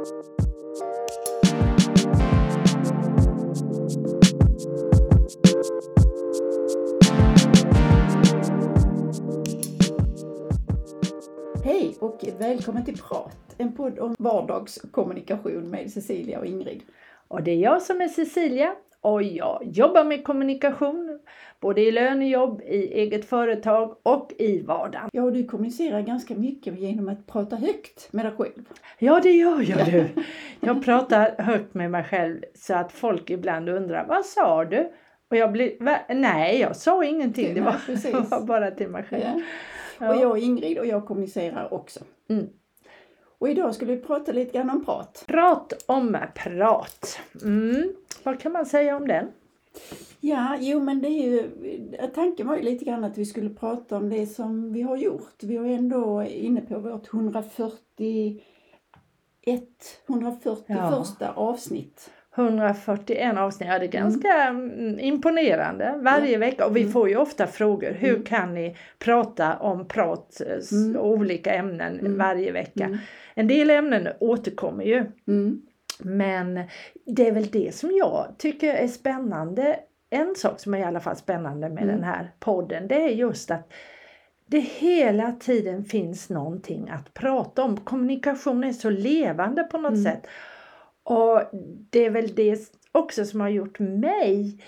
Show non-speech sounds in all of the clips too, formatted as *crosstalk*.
Hej och välkommen till Prat, en podd om vardagskommunikation med Cecilia och Ingrid. Och det är jag som är Cecilia och jag jobbar med kommunikation både i lönejobb, i eget företag och i vardagen. Ja, och du kommunicerar ganska mycket genom att prata högt med dig själv. Ja, det gör jag du. Jag pratar högt med mig själv så att folk ibland undrar, vad sa du? Och jag blir, nej jag sa ingenting, det var, *laughs* var bara till mig själv. Ja. Ja. Och jag är Ingrid och jag kommunicerar också. Mm. Och idag skulle vi prata lite grann om prat. Prat om prat. Mm. Vad kan man säga om den? Ja, jo men det är ju, tanken var ju lite grann att vi skulle prata om det som vi har gjort. Vi var ändå inne på vårt 141, 141 Ja. avsnitt. 141 avsnitt, ja det är ganska mm. imponerande varje vecka och vi Mm. får ju ofta frågor, hur Mm. kan ni prata om prat, Mm. olika ämnen Mm. varje vecka? Mm. En del ämnen återkommer ju Mm. Men det är väl det som jag tycker är spännande. En sak som är i alla fall spännande med Mm. den här podden det är just att det hela tiden finns någonting att prata om. Kommunikation är så levande på något Mm. sätt. Och det är väl det också som har gjort mig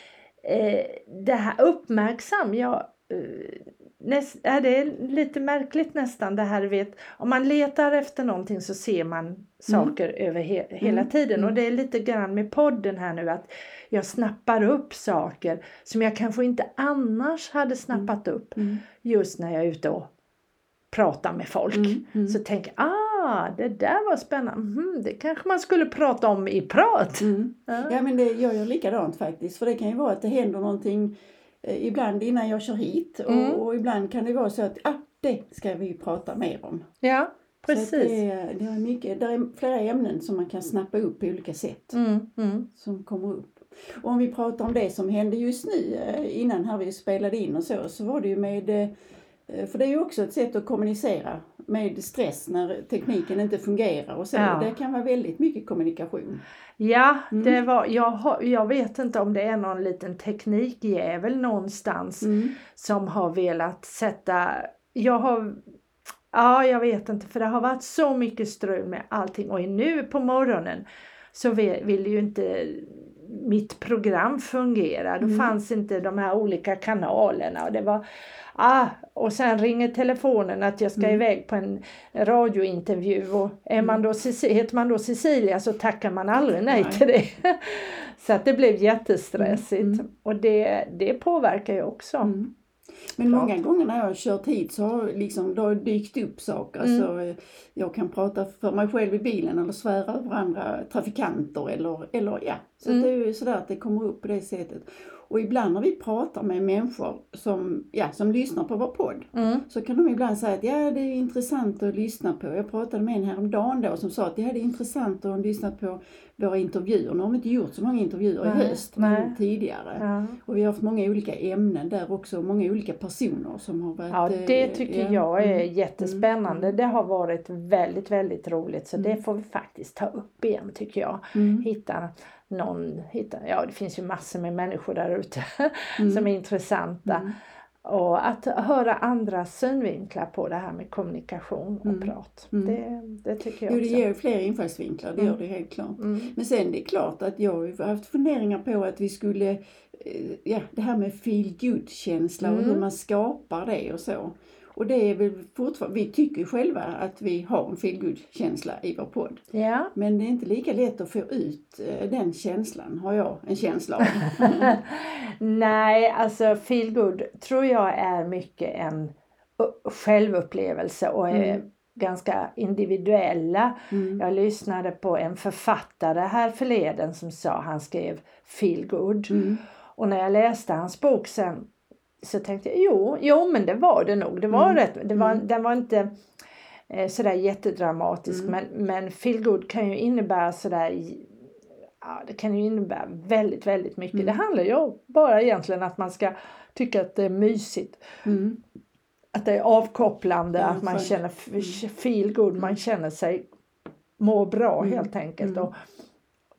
eh, det här uppmärksam. Jag, eh, näst, är det är lite märkligt nästan det här vet. Om man letar efter någonting så ser man saker över he, hela Mm. tiden. Mm. Och det är lite grann med podden här nu att jag snappar upp saker som jag kanske inte annars hade snappat upp Mm. just när jag är ute och pratar med folk. Mm. Mm. Så tänker jag, ah det där var spännande, Mhm, det kanske man skulle prata om i prat. Mm. Ja. Ja men det, jag gör likadant faktiskt. För det kan ju vara att det händer någonting ibland innan jag kör hit. Och, Mm. och ibland kan det vara så att ah, det ska vi prata mer om. Ja, precis. det, det, är mycket, det är flera ämnen som man kan snappa upp på olika sätt. Mm, mm. Som kommer upp. Och om vi pratar om det som hände just nu eh, innan här vi spelade in och så. Så var det ju med eh, för det är ju också ett sätt att kommunicera med stress när tekniken inte fungerar och så. Ja. Det kan vara väldigt mycket kommunikation. Ja, Mm. det var, jag, har, jag vet inte om det är någon liten teknikjävel någonstans Mm. som har velat sätta, jag har, ja jag vet inte för det har varit så mycket strul med allting och nu på morgonen så vill, vill ju inte mitt program fungera. Då Mm. fanns inte de här olika kanalerna och det var Ah, och sen ringer telefonen att jag ska Mm. iväg på en radiointervju och är man då, Ceci- heter man då Cecilia så tackar man aldrig nej, Nej. till det. *laughs* så att det blev jättestressigt Mm, mm. och det, det påverkar ju också. Mm. Men många gånger när jag har kört hit så har liksom, det har dykt upp saker. Mm. Alltså, eh, jag kan prata för mig själv i bilen eller svära över andra trafikanter eller, eller ja. Så Mm. det är ju sådär att det kommer upp på det sättet. Och ibland när vi pratar med människor som, ja, som lyssnar på vår podd Mm. så kan de ibland säga att ja, det är intressant att lyssna på. Jag pratade med en häromdagen då som sa att ja, det är intressant att ha lyssnat på våra intervjuer. Nu har vi inte gjort så många intervjuer Nej, i höst, men tidigare. Ja. Och vi har haft många olika ämnen där också, och många olika personer som har varit... Ja, eh, det tycker ja, jag är mm, jättespännande. mm, Det har varit väldigt, väldigt roligt. Så Mm. det får vi faktiskt ta upp igen tycker jag. Mm, Hitta någon, hitta, ja det finns ju massor med människor där ute *laughs* mm, som är intressanta. mm, Och att höra andras synvinklar på det här med kommunikation och Mm. prat. Mm. Det, det tycker jag Jo, det också. ger fler infallsvinklar, det Mm. gör det helt klart. Mm. Men sen det är klart att jag har ju haft funderingar på att vi skulle, eh, ja det här med feel good känsla och Mm. hur man skapar det och så. Och det är väl fortfarande, vi tycker själva att vi har en feel good känsla i vår podd. Ja. Men det är inte lika lätt att få ut eh, den känslan, har jag en känsla av. *laughs* Nej, alltså feel good tror jag är mycket en självupplevelse och är Mm. ganska individuella. Mm. Jag lyssnade på en författare här förleden som sa han skrev feel good. Mm. Och när jag läste hans bok sen så tänkte jag jo, jo men det var det nog. Det var Mm. rätt. Det var, Mm. Den var inte eh, sådär jättedramatisk Mm. men, men feel good kan ju innebära sådär Ja, det kan ju innebära väldigt, väldigt mycket. Mm. Det handlar ju bara egentligen att man ska tycka att det är mysigt. Mm. Att det är avkopplande, Ja, att man skönt. känner f- feel good, man känner sig mår bra Mm. helt enkelt. Mm. Och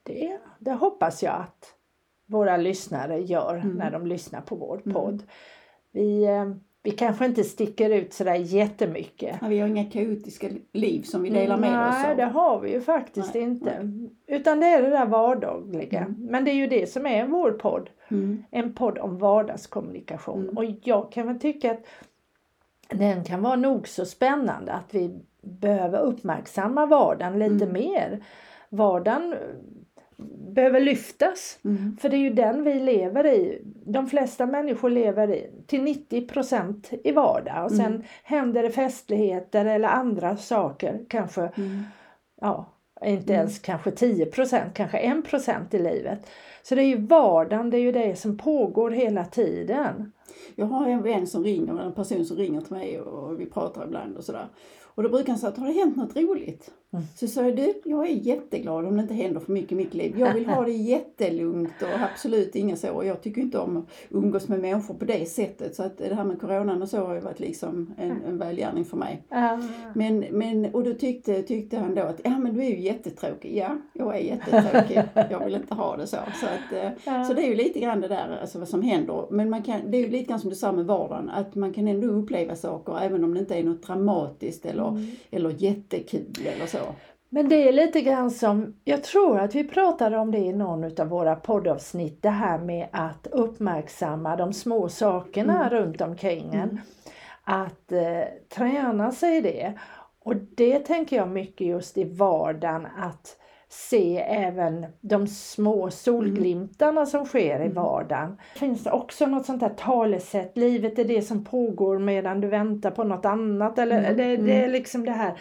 det, det hoppas jag att våra lyssnare gör Mm. när de lyssnar på vår Mm. Vi, eh, vi kanske inte sticker ut sådär jättemycket. Ja, vi har inga kaotiska liv som vi delar med oss Nej, av. det har vi ju faktiskt Nej, inte. Utan det är det där vardagliga. Mm. Men det är ju det som är vår podd. Mm. En podd om vardagskommunikation. Mm. Och jag kan väl tycka att den kan vara nog så spännande att vi behöver uppmärksamma vardagen lite Mm. mer. Vardagen behöver lyftas. Mm. För det är ju den vi lever i. De flesta människor lever i, till 90 procent i vardag. Och sen Mm. händer det festligheter eller andra saker. Kanske, Mm. ja, inte Mm. ens kanske 10 procent, kanske 1 procent i livet. Så det är ju vardagen, det är ju det som pågår hela tiden. Jag har en vän som ringer, en person som ringer till mig och vi pratar ibland och sådär. Och då brukar han säga att har det hänt något roligt? Mm. Så sa jag, du, jag är jätteglad om det inte händer för mycket i mitt liv. Jag vill ha det *laughs* jättelugnt och absolut inga så. Och jag tycker inte om att umgås med människor på det sättet. Så att det här med coronan och så har ju varit liksom en, en välgärning för mig. Men, men, och då tyckte, tyckte han då att, ja men du är ju jättetråkig. Ja, jag är jättetråkig. jag vill inte ha det så. Så, att, eh, *laughs* så det är ju lite grann det där, alltså vad som händer. Men man kan, det är ju lite grann som du sa med vardagen, att man kan ändå uppleva saker även om det inte är något dramatiskt eller, Mm. eller jättekul eller så. Men det är lite grann som, jag tror att vi pratade om det i någon av våra poddavsnitt, det här med att uppmärksamma de små sakerna Mm. runt omkring en. Mm. Att eh, träna sig i det. Och det tänker jag mycket just i vardagen att se även de små solglimtarna som sker i Mm. vardagen. Finns det också något sånt där talesätt, livet är det som pågår medan du väntar på något annat. Eller Mm, det, det är mm. liksom det här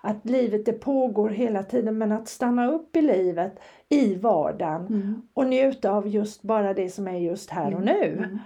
att livet det pågår hela tiden men att stanna upp i livet i vardagen Mm. och njuta av just bara det som är just här och nu.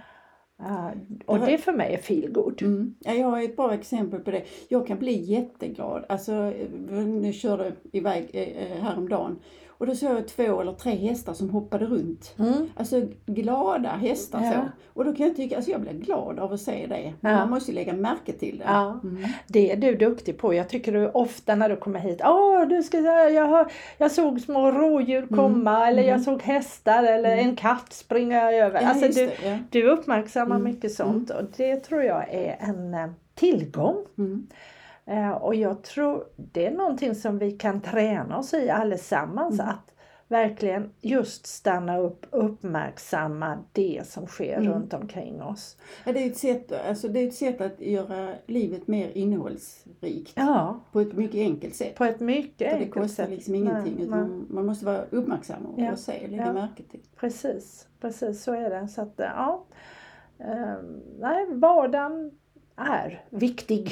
Ah, och det för mig är feelgood. Mm. Ja, jag har ett bra exempel på det. Jag kan bli jätteglad. Alltså, eh, nu körde iväg eh, eh, häromdagen och då såg jag två eller tre hästar som hoppade runt. Mm. Alltså glada hästar Ja. så. Och då kan jag tycka, alltså jag blir glad av att se det. Ja. man måste ju lägga märke till det. Ja. Mm. Det är du duktig på. Jag tycker du ofta när du kommer hit, åh du ska jag, har, jag såg små rådjur komma eller jag mm. såg hästar eller Mm. en katt springa över. Ja, alltså du, det, du uppmärksammar Mm. mycket sånt och det tror jag är en eh, tillgång. Mm. Eh, och jag tror det är någonting som vi kan träna oss i allesammans. Mm. Att verkligen just stanna upp, uppmärksamma det som sker Mm. runt omkring oss. Ja, det, är ett sätt, alltså, det är ett sätt att göra livet mer innehållsrikt. Ja, På ett mycket enkelt sätt. på ett mycket För det enkelt kostar sätt. liksom ingenting Nej, utan nej. man måste vara uppmärksam och, Ja. och se, lägga Ja. märke till. Precis, precis så är det. Så att, ja. Ehm, nej, vardagen är viktig.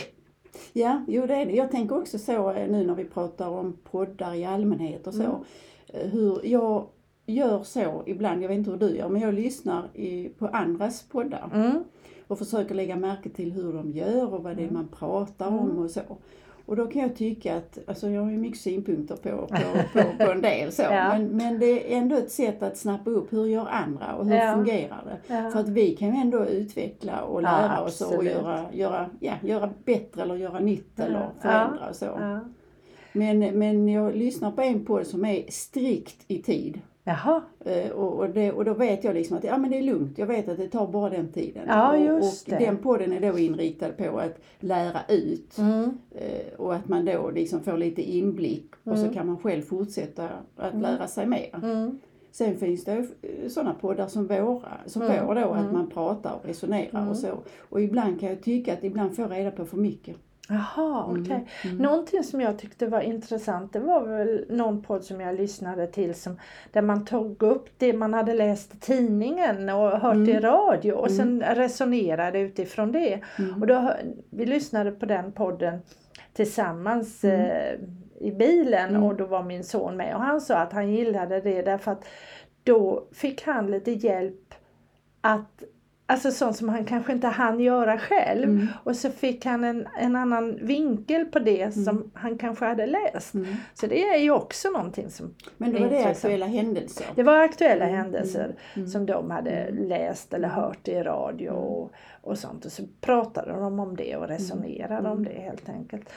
Ja, jo det är det. Jag tänker också så eh, nu när vi pratar om poddar i allmänhet och så. Mm. eh, Hur jag gör så ibland, jag vet inte hur du gör, men jag lyssnar i, på andras poddar Mm. och försöker lägga märke till hur de gör och vad det är Mm. man pratar Mm. om och så. Och då kan jag tycka att, alltså jag har ju mycket synpunkter på, på, på, *laughs* på en del så, Ja. men, men det är ändå ett sätt att snappa upp hur gör andra och hur Ja. fungerar det? Ja. För att vi kan ju ändå utveckla och lära oss och göra, göra, ja, göra bättre eller göra nytt eller förändra och så. Men, men jag lyssnar på en podd som är strikt i tid. Jaha, Eh, Och, och, det, och då vet jag liksom att ja, men det är lugnt, jag vet att det tar bara den tiden. Ja, och, just och det. den podden är då inriktad på att lära ut mm. eh, och att man då liksom får lite inblick och så Mm. kan man själv fortsätta att Mm. lära sig mer. Mm. Sen finns det ju sådana poddar som våra, som Mm, vår då, att mm. man pratar och resonerar Mm. och så. Och ibland kan jag tycka att ibland får jag reda på för mycket. Jaha, Mm, okej. mm. Någonting som jag tyckte var intressant det var väl någon podd som jag lyssnade till som, där man tog upp det man hade läst i tidningen och hört Mm. i radio och Mm. sen resonerade utifrån det. Mm. Och då, vi lyssnade på den podden tillsammans Mm. eh, i bilen Mm. och då var min son med och han sa att han gillade det därför att då fick han lite hjälp att Alltså sånt som han kanske inte hann göra själv. Mm. Och så fick han en, en annan vinkel på det som han kanske hade läst. Mm. Så det är ju också någonting som... Men då var det aktuella händelser. Det var aktuella Mm, händelser mm, som de hade mm. läst eller hört i radio och, och sånt. Och så pratade de om det och resonerade Mm. om det helt enkelt.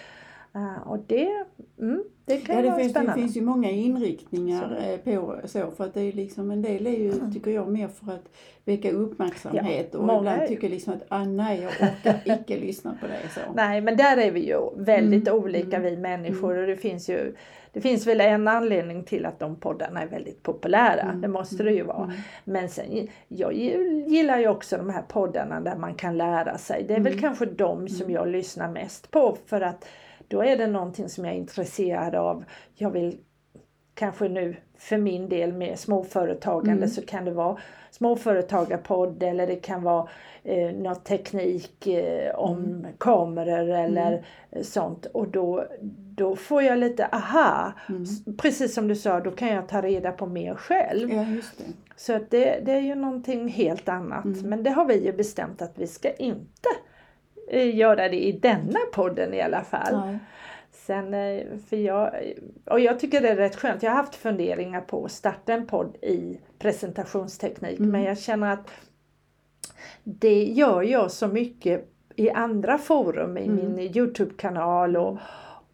Uh, och det, mm, det kan Ja, det vara finns, det spännande. finns ju många inriktningar Så. eh, på så för att det är liksom en del är ju, tycker jag, mer för att väcka uppmärksamhet Ja, och många ibland tycker liksom att ah, nej jag orkar *laughs* icke lyssna på det så. Nej men där är vi ju väldigt Mm, olika mm, vi människor och det finns ju det finns väl en anledning till att de poddarna är väldigt populära. Mm, Det måste det ju vara. Mm. Men sen, jag gillar ju också de här poddarna där man kan lära sig. Det är väl Mm. kanske de som jag lyssnar mest på för att då är det någonting som jag är intresserad av. Jag vill kanske nu för min del med småföretagande Mm. så kan det vara småföretagarpodd eller det kan vara eh, något teknik eh, om Mm. kameror eller eh, sånt och då, då får jag lite aha. Mm. Precis som du sa, då kan jag ta reda på mer själv. Ja. Så att det, det är ju någonting helt annat. Mm. Men det har vi ju bestämt att vi ska inte göra det i denna podden i alla fall. Nej. Sen, eh, för jag, och jag tycker det är rätt skönt. Jag har haft funderingar på att starta en podd i presentationsteknik. Mm. Men jag känner att det gör jag så mycket i andra forum. I Mm. min Youtube-kanal och,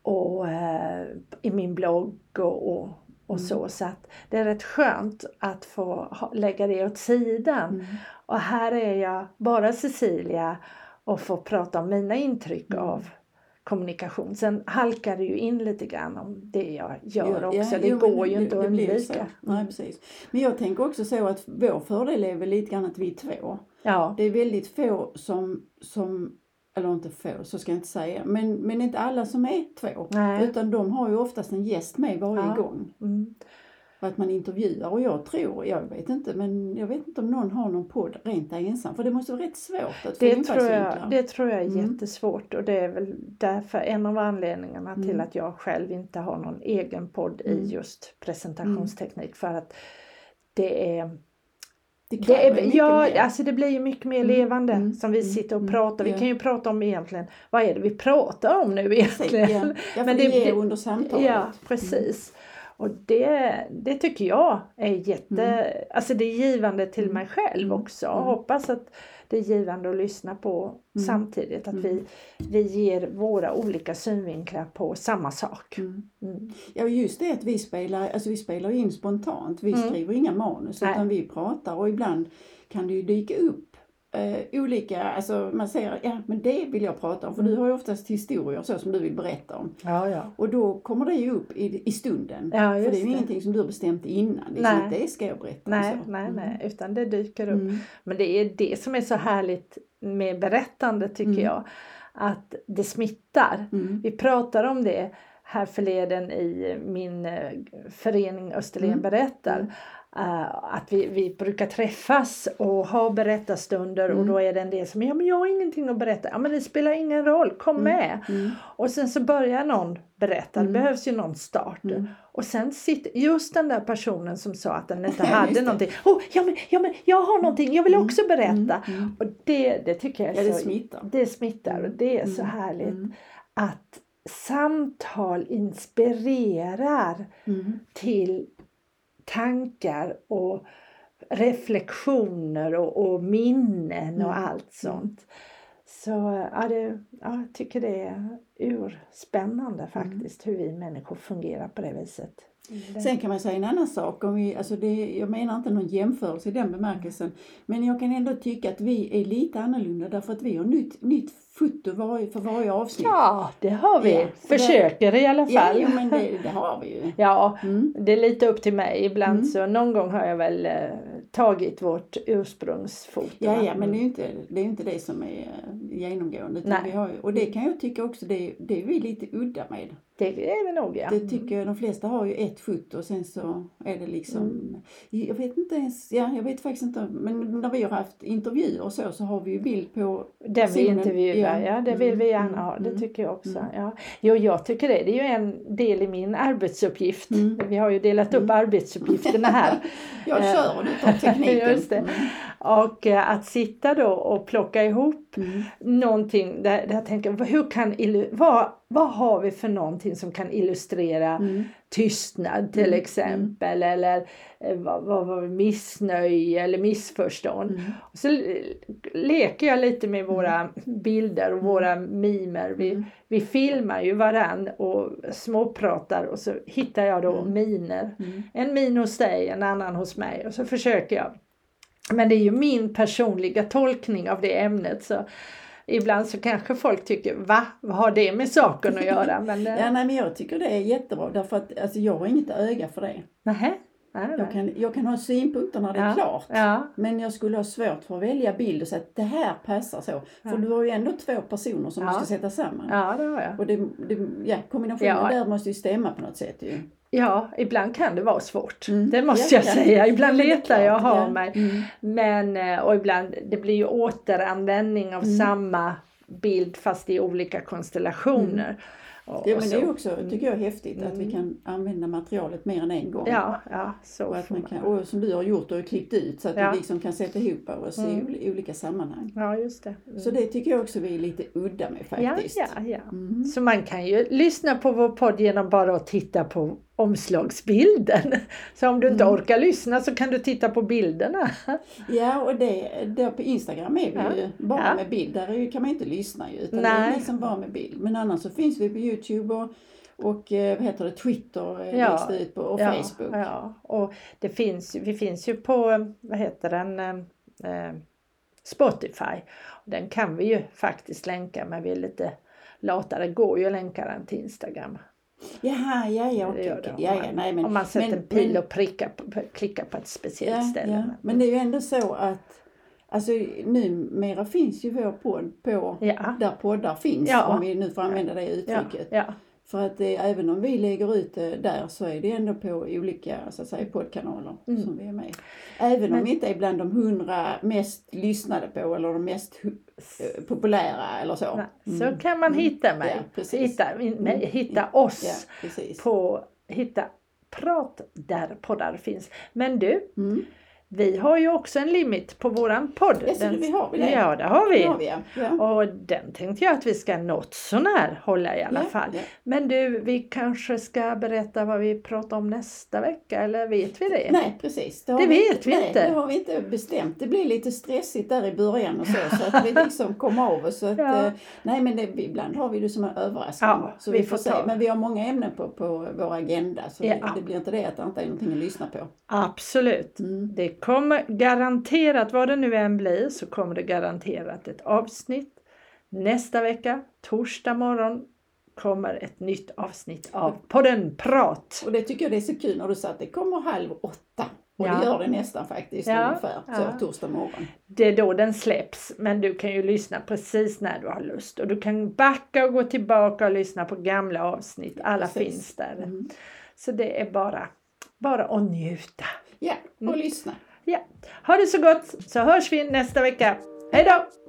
och eh, i min blogg och, och, och Mm. så. Så att det är rätt skönt att få lägga det åt sidan. Mm. Och här är jag bara Cecilia och får prata om mina intryck Mm. av kommunikation. Sen halkar det ju in lite grann om det jag gör Ja, också. ja, det jo, går ju inte att det ju så. undvika. Nej, precis. Men jag tänker också så att vår fördel är väl lite grann att vi är två. Ja, Det är väldigt få som, som eller inte få, så ska jag inte säga, men, men inte alla som är två. Nej. Utan de har ju oftast en gäst med varje Ja. gång. mm. För att man intervjuar och jag tror, jag vet inte, men jag vet inte om någon har någon podd rent ensam. För det måste vara rätt svårt att få det, tror infallsvinklar. jag, det tror jag är Mm. jättesvårt och det är väl därför en av anledningarna till Mm. att jag själv inte har någon egen podd i Mm. just presentationsteknik. För att det är det Det är, ja, mer. alltså det blir ju mycket mer Mm, levande mm, som vi mm, sitter och mm, pratar. Vi ja. kan ju prata om egentligen, vad är det vi pratar om nu egentligen? Ja, Men det, det- det- under samtalet. Ja, precis. Och det, det tycker jag är jätte, alltså det är givande till Mm. mig själv Mm. också. Mm. hoppas att det är givande att lyssna på Mm. samtidigt. Att Mm. vi, vi ger våra olika synvinklar på samma sak. Mm. Mm. Ja, just det att vi spelar, alltså vi spelar in spontant. Vi Mm. skriver inga manus Nej. utan vi pratar och ibland kan det ju dyka upp eh, olika, alltså man säger ja men det vill jag prata om för Mm. du har ju oftast historier så som du vill berätta om. Ja, ja. Och då kommer det ju upp i, i stunden. Ja, för det är ju det. ingenting som du har bestämt innan. Liksom, Nej. det ska jag berätta Nej, om. så. nej, Mm. nej, utan det dyker upp. Mm. Men det är det som är så härligt med berättande tycker Mm. jag. Att det smittar. Mm. Vi pratar om det här förleden i min eh, förening Österlen Mm. berättar. Eh, att vi, vi brukar träffas och ha berättarstunder och Mm. då är det en del som ja men jag har ingenting att berätta. Ja men det spelar ingen roll, kom Mm. med. Mm. Och sen så börjar någon berätta, det Mm. behövs ju någon start. Mm. Och sen sitter just den där personen som sa att den inte hade det. någonting. Oh, ja, men, ja men jag har någonting, jag vill också berätta. Och det, det tycker jag är Ja, det så, smittar. det smittar och det är så härligt att samtal inspirerar Mm. till tankar och reflektioner och, och minnen och Mm. allt sånt. Så ja, det, ja, jag tycker det är urspännande faktiskt hur vi människor fungerar på det viset. Det- Sen kan man säga en annan sak. Om vi, alltså det, jag menar inte någon jämförelse i den bemärkelsen. Men jag kan ändå tycka att vi är lite annorlunda därför att vi har nytt, nytt foto varje, för varje avsnitt. Ja, det har vi. Ja, för det- Försöker i alla fall. ja men det, det har vi ju. *laughs* Ja, Mm. det är lite upp till mig. Ibland Mm. så någon gång har jag väl eh, tagit vårt ursprungsfoto. Ja, ja, men det är ju inte det, är inte det som är eh, genomgående. Nej. Vi har, och det kan jag tycka också, det, det är vi lite udda med. Det är vi nog ja. Det tycker jag, de flesta har ju ett foto och sen så är det liksom, Mm. jag vet inte ens, ja jag vet faktiskt inte, men när vi har haft intervjuer och så, så har vi ju bild på Den vi intervjuar, ja, ja. det vill vi gärna Mm, ha. Det mm, tycker jag också. mm. Ja. Jo, jag tycker det. Det är ju en del i min arbetsuppgift. Vi har ju delat upp arbetsuppgifterna här. *laughs* Jag kör och du tar *laughs* tekniken. Just det. Och eh, att sitta då och plocka ihop Mm. någonting där, där jag tänker hur kan, vad, vad har vi för någonting som kan illustrera Mm. tystnad till Mm, exempel eller eh, vad, vad var missnöje eller missförstånd. Mm. Så leker jag lite med våra bilder och våra mimer. Vi, Mm. vi filmar ju varann och småpratar och så hittar jag då Mm. miner. Mm. En min hos dig, en annan hos mig och så försöker jag. Men det är ju min personliga tolkning av det ämnet så ibland så kanske folk tycker va, vad har det med saken att göra? Men *laughs* Ja, nej, men jag tycker det är jättebra därför att alltså, jag har inget öga för det. nähä, nej. Jag kan, jag kan ha synpunkter när det är Ja, klart. Ja, Men jag skulle ha svårt för att välja bild och säga att det här passar så. För Ja. du har ju ändå två personer som du ska sätta samman. ja det har jag. Och det, det, kombinationen där måste ju stämma på något sätt ju. Ja, ibland kan det vara svårt. Mm. Det måste Ja, jag ja. säga. Ibland är letar jag och har mig. Mm. Men, eh, och ibland, det blir ju återanvändning av Mm. samma bild fast i olika konstellationer. Ja, och men det är också, tycker jag, häftigt att vi Mm. kan använda materialet mer än en gång. Ja, ja, så Och, att man kan, och som du har gjort och klippt ut så att Ja. vi liksom kan sätta ihop oss Mm. i olika sammanhang. Ja, just det. Mm. Så det tycker jag också vi är lite udda med faktiskt. Ja, ja, ja. Mm. Så man kan ju lyssna på vår podd genom bara att titta på omslagsbilden. *laughs* Så om du inte Mm. orkar lyssna så kan du titta på bilderna. *laughs* Ja, och det, där på Instagram är vi Ja. ju bara Ja. med bild. Där kan man inte lyssna ju, utan det Nej. är liksom bara med bild. Men annars så finns vi på Youtube och, och eh, vad heter det, Twitter eh, Ja. det ut på och ja, Facebook. Ja, och det finns, vi finns ju på, vad heter den, eh, eh, Spotify. Den kan vi ju faktiskt länka men vi är lite lata. Det går ju att länka den till Instagram. Jaha, ja, ja, okej, det. Ja, ja, nej, men, Om man sätter men- en pil och prickar på, klickar på ett speciellt ja, ställe. ja. Men det är ju ändå så att Alltså numera finns ju vår podd på ja. där poddar finns, om vi nu får använda det uttrycket. Ja, För att det, även om vi lägger ut det där så är det ändå på olika så att säga, poddkanaler Mm. som vi är med. Även Men- om vi inte är bland de hundra mest lyssnade på eller de mest eh, populära eller så. nej. Så Mm. kan man Mm. hitta mig. Ja, precis. hitta, mig, Mm. hitta Ja, oss precis. på hitta prat där poddar finns. Men du, Mm. Vi har ju också en limit på våran podd. Ja, så vi har vi det? Ja, det har vi. Det har vi ja. ja. Och den tänkte jag att vi ska något sånär hålla i alla Ja, fall. Men du, vi kanske ska berätta vad vi pratar om nästa vecka eller vet vi det? Nej precis. har Det vi vet vi nej, inte. Det har vi inte bestämt. Det blir lite stressigt där i början och så. Så att vi *laughs* liksom kommer av oss. Så att, eh, nej men det, ibland har vi det som en överraskning. Ja, så vi vi får får se. Men vi har många ämnen på, på vår agenda. Så det, det blir inte det att det inte är någonting att lyssna på. Absolut. Mm. Det kommer garanterat, vad det nu än blir, så kommer det garanterat ett avsnitt. Nästa vecka, torsdag morgon, kommer ett nytt avsnitt av podden Prat. Och det tycker jag det är så kul när du sa att det kommer halv åtta. Och Ja. det gör det nästan faktiskt Ja, ungefär. Så ja. torsdag morgon. Det är då den släpps, men du kan ju lyssna precis när du har lust. Och du kan backa och gå tillbaka och lyssna på gamla avsnitt. Alla Precis. finns där. Mm. Så det är bara, bara att njuta. Ja, och Mm. lyssna. Ja. Ha det så gott så hörs vi nästa vecka. Hej då!